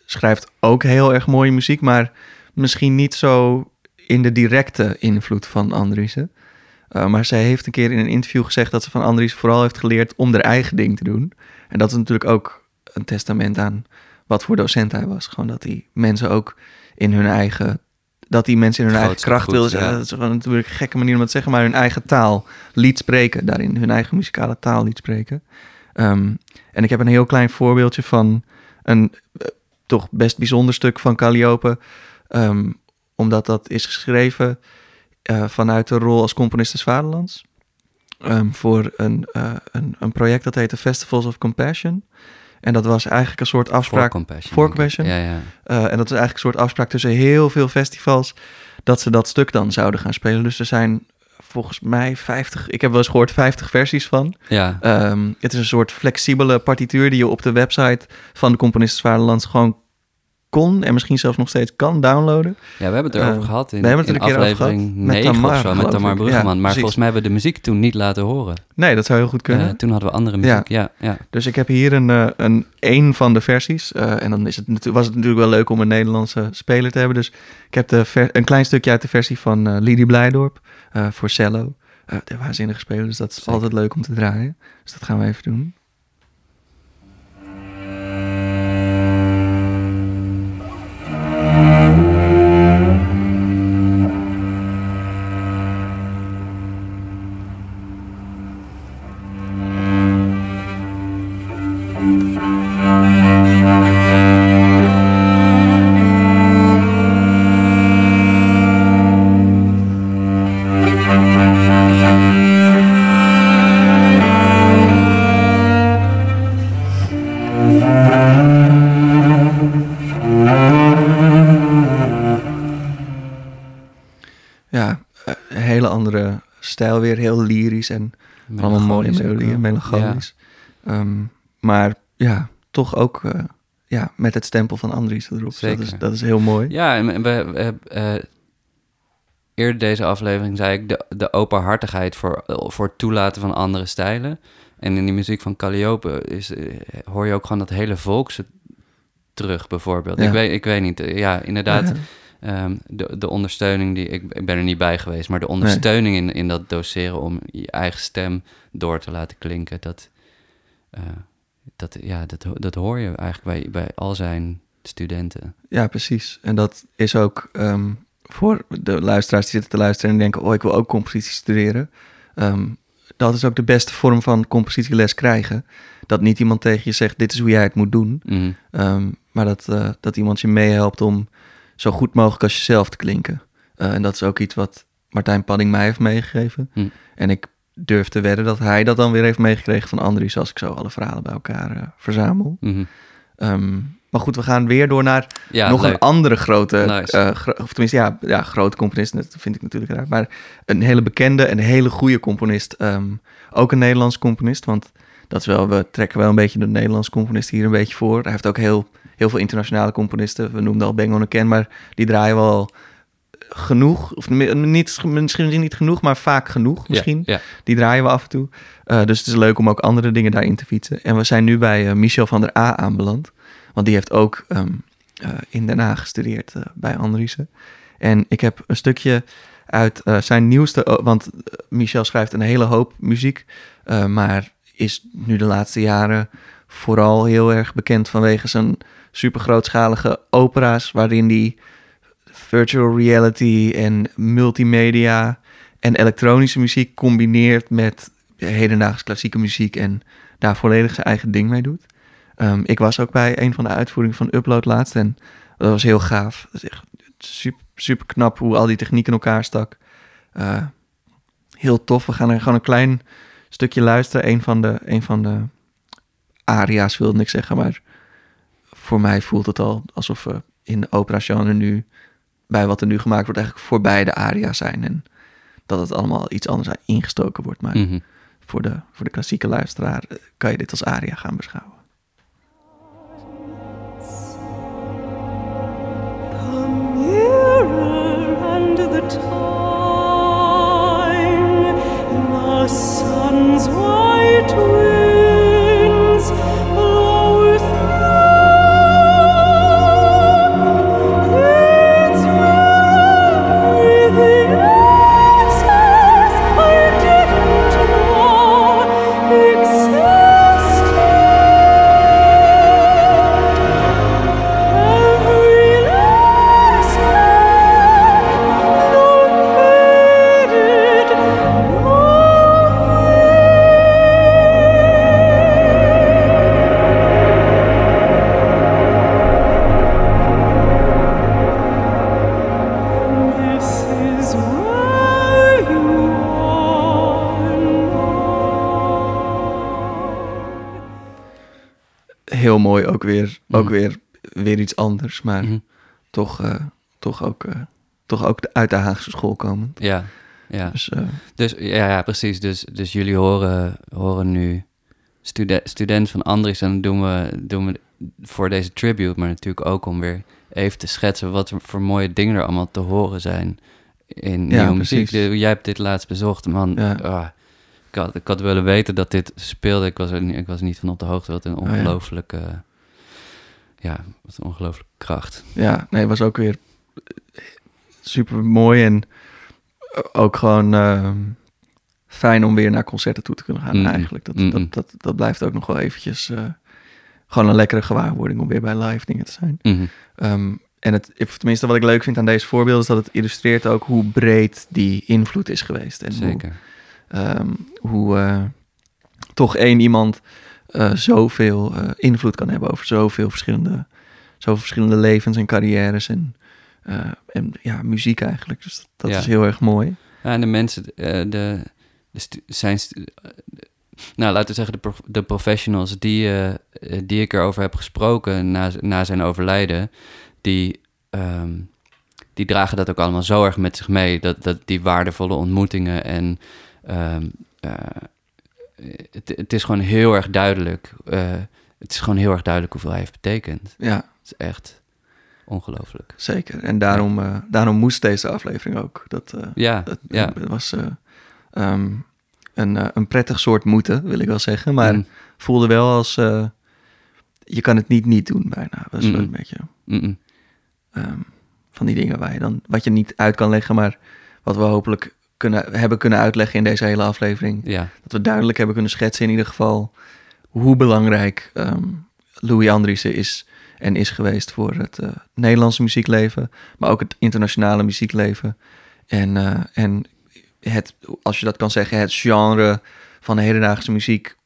schrijft ook heel erg mooie muziek, maar misschien niet zo in de directe invloed van Andriessen. Uh, maar zij heeft een keer in een interview gezegd dat ze van Andriessen vooral heeft geleerd om haar eigen ding te doen. En dat is natuurlijk ook een testament aan wat voor docent hij was. Gewoon dat hij mensen ook in hun eigen dat die mensen in hun eigen kracht goed, wilden zeggen. ja. Dat is natuurlijk een gekke manier om het te zeggen, maar hun eigen taal liet spreken. Daarin hun eigen muzikale taal liet spreken. Um, en ik heb een heel klein voorbeeldje van een uh, toch best bijzonder stuk van Calliope. Um, omdat dat is geschreven uh, vanuit de rol als componist des Vaderlands. Um, voor een, uh, een, een project dat heette Festivals of Compassion. En dat was eigenlijk een soort afspraak. For Compassion. Ja, ja. Eh, en dat is eigenlijk een soort afspraak tussen heel veel festivals. Dat ze dat stuk dan zouden gaan spelen. Dus er zijn volgens mij 50, ik heb wel eens gehoord 50 versies van. ja. Ehm, het is een soort flexibele partituur die je op de website van de Componisten Vaderlands gewoon kon en misschien zelfs nog steeds kan downloaden. Ja, we hebben het erover Eh, gehad in, we hebben het in er een keer over aflevering gehad. Met 9 Tamar, of zo, met Tamar. Ja, Bruggeman. maar volgens mij hebben we de muziek toen niet laten horen. Nee, dat zou heel goed kunnen. Eh, toen hadden we andere muziek. Ja, ja. Dus ik heb hier een, eh, een, een van de versies. en dan is het, was het natuurlijk wel leuk om een Nederlandse speler te hebben. Dus ik heb de ver- een klein stukje uit de versie van Lidie Blijdorp voor cello. De waanzinnige speler, dus dat is Zeker. altijd leuk om te draaien. Dus dat gaan we even doen. Lyrisch en allemaal mooie melodieën, melancholisch. Ehm, maar ja, toch ook eh, ja, met het stempel van Andries erop. Dus Dat Zeker. is, dat is heel mooi. Ja, en we, we, eh, eerder deze aflevering zei ik de, de openhartigheid voor, voor het toelaten van andere stijlen. En in die muziek van Calliope is, eh, hoor je ook gewoon dat hele volkse terug, bijvoorbeeld. Ja. Ik, weet, ik weet niet, ja, inderdaad, Ja. Ehm, de, de ondersteuning die, ik, ik ben er niet bij geweest, maar de ondersteuning in, in dat doseren om je eigen stem door te laten klinken, dat, eh, dat, ja, dat, dat hoor je eigenlijk bij, bij al zijn studenten. Ja, precies. En dat is ook ehm, voor de luisteraars die zitten te luisteren en denken: Oh, ik wil ook compositie studeren. Ehm, dat is ook de beste vorm van compositieles krijgen. Dat niet iemand tegen je zegt: Dit is hoe jij het moet doen. Mhm. Maar dat, eh, dat iemand je meehelpt om zo goed mogelijk als jezelf te klinken. Eh, en dat is ook iets wat Martijn Padding mij heeft meegegeven. Hm. En ik durf te wedden dat hij dat dan weer heeft meegekregen van Andries... als ik zo alle verhalen bij elkaar eh, verzamel. Mhm. Ehm, maar goed, we gaan weer door naar Ja, nog leuk. een andere grote... Nice. eh, gro- of tenminste, ja, ja, grote componist. Dat vind ik natuurlijk raar. Maar een hele bekende en hele goede componist. Ehm, ook een Nederlands componist, want... Dat is wel, we trekken wel een beetje de Nederlandse componist hier een beetje voor. Hij heeft ook heel, heel veel internationale componisten. We noemden al Bang Ken, maar die draaien wel genoeg. Of niet, misschien niet genoeg, maar vaak genoeg misschien. Ja, ja. Die draaien we af en toe. Eh, dus het is leuk om ook andere dingen daarin te fietsen. En we zijn nu bij eh, Michel van der A aanbeland. Want die heeft ook ehm, eh, in Den Haag gestudeerd bij Andriessen. En ik heb een stukje uit zijn nieuwste... want Michel schrijft een hele hoop muziek. maar is nu de laatste jaren vooral heel erg bekend vanwege zijn super grootschalige opera's... waarin hij virtual reality en multimedia en elektronische muziek combineert met hedendaagse klassieke muziek en daar volledig zijn eigen ding mee doet. Ehm, ik was ook bij een van de uitvoeringen van Upload laatst en dat was heel gaaf. Dat is echt super, super knap hoe al die techniek in elkaar stak. Eh, heel tof. We gaan er gewoon een klein stukje luisteren. Een van de, een van de aria's wilde ik zeggen, maar voor mij voelt het al alsof we in de opera genre nu bij wat er nu gemaakt wordt eigenlijk voorbij de aria's zijn en dat het allemaal iets anders ingestoken wordt. Maar Mhm. voor, de, voor de klassieke luisteraar eh, kan je dit als aria gaan beschouwen. Weer, ook Mhm. weer, weer iets anders. Maar Mhm. toch, eh, toch, ook, eh, toch ook de- uit de Haagse school komend. Ja, ja. Dus eh, Dus ja, ja precies. Dus, dus jullie horen, horen nu stude- student van Andries. En dat doen we, doen we voor deze tribute. Maar natuurlijk ook om weer even te schetsen wat voor mooie dingen er allemaal te horen zijn in Ja, nieuwe muziek. precies. De- jij hebt dit laatst bezocht, man. Ja. ah, ik, had, ik had willen weten dat dit speelde. Ik was er, niet- ik was niet van op de hoogte. Wat een Oh, ja. Ja, wat een ongelooflijke kracht. ja, nee, het was ook weer super mooi en ook gewoon ehm, fijn om weer naar concerten toe te kunnen gaan Mm. eigenlijk. Dat, dat, dat, dat blijft ook nog wel eventjes eh, gewoon een lekkere gewaarwording om weer bij live dingen te zijn. Mhm. Ehm, en het, tenminste wat ik leuk vind aan deze voorbeelden is dat het illustreert ook hoe breed die invloed is geweest. En hoe, Zeker. ehm, hoe eh, toch één iemand eh, zoveel eh, invloed kan hebben over zoveel verschillende, zoveel verschillende levens en carrières en, eh, en ja, muziek eigenlijk. Dus dat, dat Ja. is heel erg mooi. Ja, en de mensen, de, de zijn, nou laten we zeggen, de, prof- de professionals die, die ik erover heb gesproken na, na zijn overlijden, die, ehm, die dragen dat ook allemaal zo erg met zich mee. Dat, dat die waardevolle ontmoetingen en ehm, eh, het, het is gewoon heel erg duidelijk. eh, het is gewoon heel erg duidelijk hoeveel hij heeft betekend. Ja, Het is echt ongelooflijk. zeker. En daarom, eh, daarom moest deze aflevering ook. Dat, eh, Ja, Het, ja. het was eh, ehm, een, eh, een prettig soort moeten, wil ik wel zeggen. Maar Mm, voelde wel als... eh, je kan het niet niet doen bijna. Dat is wel een beetje ehm, van die dingen waar je dan... Wat je niet uit kan leggen, maar wat we hopelijk kunnen, hebben kunnen uitleggen in deze hele aflevering. ja, Dat we duidelijk hebben kunnen schetsen in ieder geval... hoe belangrijk ehm, Louis Andriessen is en is geweest voor het eh, Nederlandse muziekleven... maar ook het internationale muziekleven. En, eh, en het, als je dat kan zeggen, het genre van de hedendaagse muziek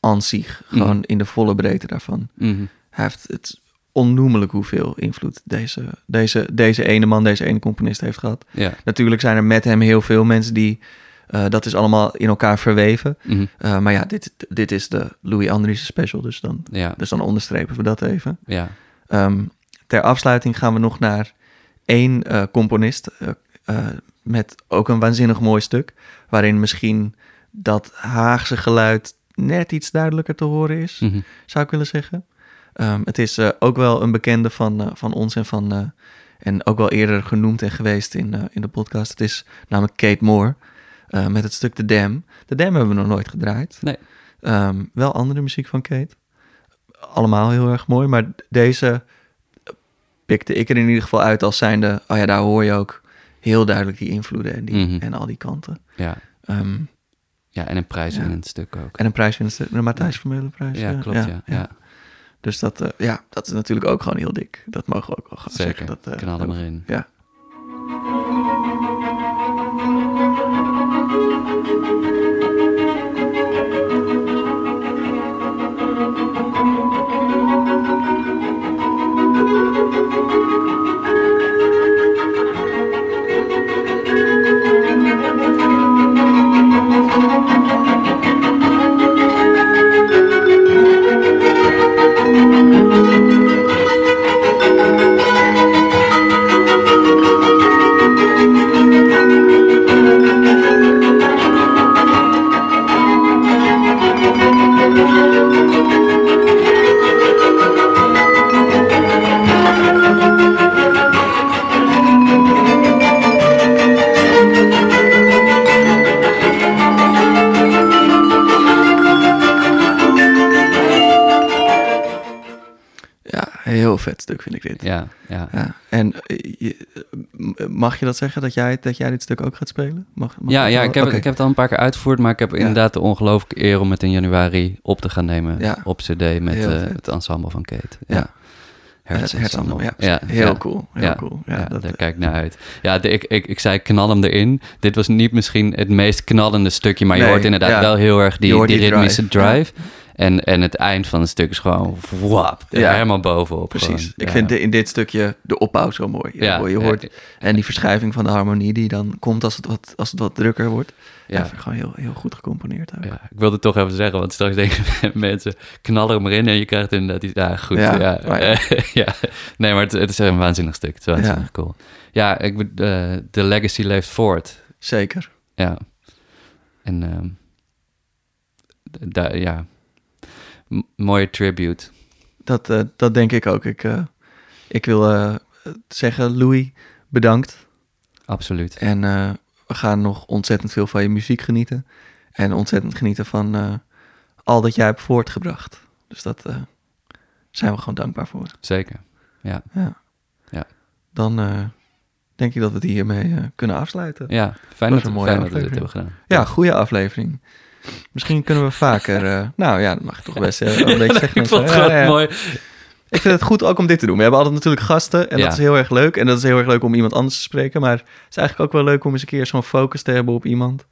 aan zich. Gewoon Mhm. in de volle breedte daarvan. mhm. Hij heeft het onnoemelijk hoeveel invloed deze, deze, deze ene man, deze ene componist heeft gehad. ja. Natuurlijk zijn er met hem heel veel mensen die... eh, dat is allemaal in elkaar verweven. mhm. Uh, maar ja, dit, dit is de Louis Andriessen special, dus dan, Ja, dus dan onderstrepen we dat even. ja. Ehm, ter afsluiting gaan we nog naar één eh, componist eh, eh, met ook een waanzinnig mooi stuk, waarin misschien dat Haagse geluid net iets duidelijker te horen is, Mhm. zou ik willen zeggen. Ehm, het is eh, ook wel een bekende van, eh, van ons en van eh, en ook wel eerder genoemd en geweest in, in de podcast. Het is namelijk Kate Moore met het stuk The Dam. The Dam hebben we nog nooit gedraaid. Nee. Ehm, wel andere muziek van Kate. Allemaal heel erg mooi, maar deze pikte ik er in ieder geval uit als zijnde... oh ja, daar hoor je ook heel duidelijk die invloeden en, die, Mhm. en al die kanten. Ja. Ehm, ja, en een prijs Ja. in het stuk ook. en een prijswinster, de Matthijs Vermeulenprijs. Ja, eh, klopt, ja. ja. Dus dat, eh, ja, dat is natuurlijk ook gewoon heel dik. Dat mogen we ook wel gewoon Zeker, zeggen. Dat, eh, knal erin. Ja. ja, vet stuk vind ik dit. Ja, ja. Ja, en eh, mag je dat zeggen dat jij, dat jij dit stuk ook gaat spelen? Mag, mag Ja, ja ik, heb, Oké. ik heb het al een paar keer uitgevoerd, maar ik heb Ja. inderdaad de ongelooflijke eer om het in januari op te gaan nemen Ja. op CD met eh, het ensemble van Kate. Ja. Ja, Hertsensemble. Hertsensemble, ja. heel cool. Heel ja, cool. Ja, Ja, dat, daar eh, kijk ik naar uit. Ja, de- ik, ik, ik zei knal hem erin. Dit was niet misschien het meest knallende stukje, maar je hoort inderdaad ja. wel heel erg die, die die ritmische drive, drive. En, en het eind van het stuk is gewoon wap, Ja. helemaal bovenop. Precies. gewoon. Ik Ja. vind de- in dit stukje de opbouw zo mooi. Ja, Ja, je hoort, en die verschuiving van de harmonie die dan komt als het wat, als het wat drukker wordt. Ja, Ja. vind ik gewoon heel, heel goed gecomponeerd. Ook. Ja, ik wilde het toch even zeggen, want straks denken mensen, knallen hem erin en je krijgt inderdaad die, ja, goed. Ja, Ja. Nee, maar het, het is een waanzinnig stuk. Het is waanzinnig cool. Ja, ik, eh, de legacy leeft voort. Zeker. Ja. En ehm, d- da- ja, mooie tribute. Dat, eh, dat denk ik ook. Ik, eh, ik wil eh, zeggen, Louis, bedankt. Absoluut. En we gaan nog ontzettend veel van je muziek genieten. En ontzettend genieten van al dat jij hebt voortgebracht. Dus dat zijn we gewoon dankbaar voor. Zeker. Ja. Ja. Ja. Dan denk ik dat we het hiermee kunnen afsluiten. Ja, fijn, dat, een mooie fijn dat we dit hebben gedaan. Ja, goede aflevering. Misschien kunnen we vaker... eh, nou ja, dat mag ik toch best eh, een beetje zeggen. ik vond het Ja, mooi. Ik vind het goed ook om dit te doen. We hebben altijd natuurlijk gasten en dat is heel erg leuk. En dat is heel erg leuk om iemand anders te spreken. Maar het is eigenlijk ook wel leuk om eens een keer zo'n focus te hebben op iemand.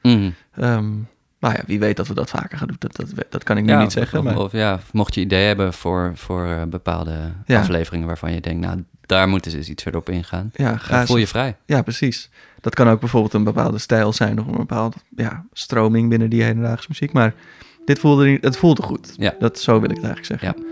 Ehm nou ja, wie weet dat we dat vaker gaan doen. Dat, dat, dat kan ik nu niet zeggen. Of, Maar of ja, mocht je ideeën hebben voor, voor eh, bepaalde afleveringen waarvan je denkt, nou, daar moeten ze eens iets verder op ingaan. ja, Ja, ga voel je vrij. Ja, precies. Dat kan ook bijvoorbeeld een bepaalde stijl zijn of een bepaalde ja, stroming binnen die hedendaagse muziek. Maar dit voelde, niet- het voelde goed. Ja. Dat, zo wil ik het eigenlijk zeggen.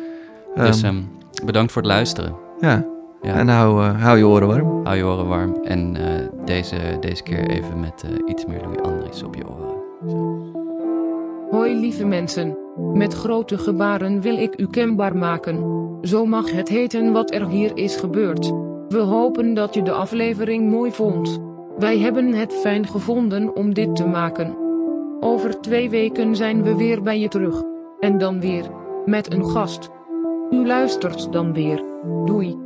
Ehm, dus ehm, bedankt voor het luisteren. ja. Ja. en hou, eh, hou je oren warm. Hou je oren warm. En eh, deze, deze keer even met eh, iets meer Louis Andries op je oren. Hoi lieve mensen. Met grote gebaren wil ik u kenbaar maken. Zo mag het heten wat er hier is gebeurd. We hopen dat je de aflevering mooi vond. Wij hebben het fijn gevonden om dit te maken. Over twee weken zijn we weer bij je terug. En dan weer. Met een gast. U luistert dan weer. Doei.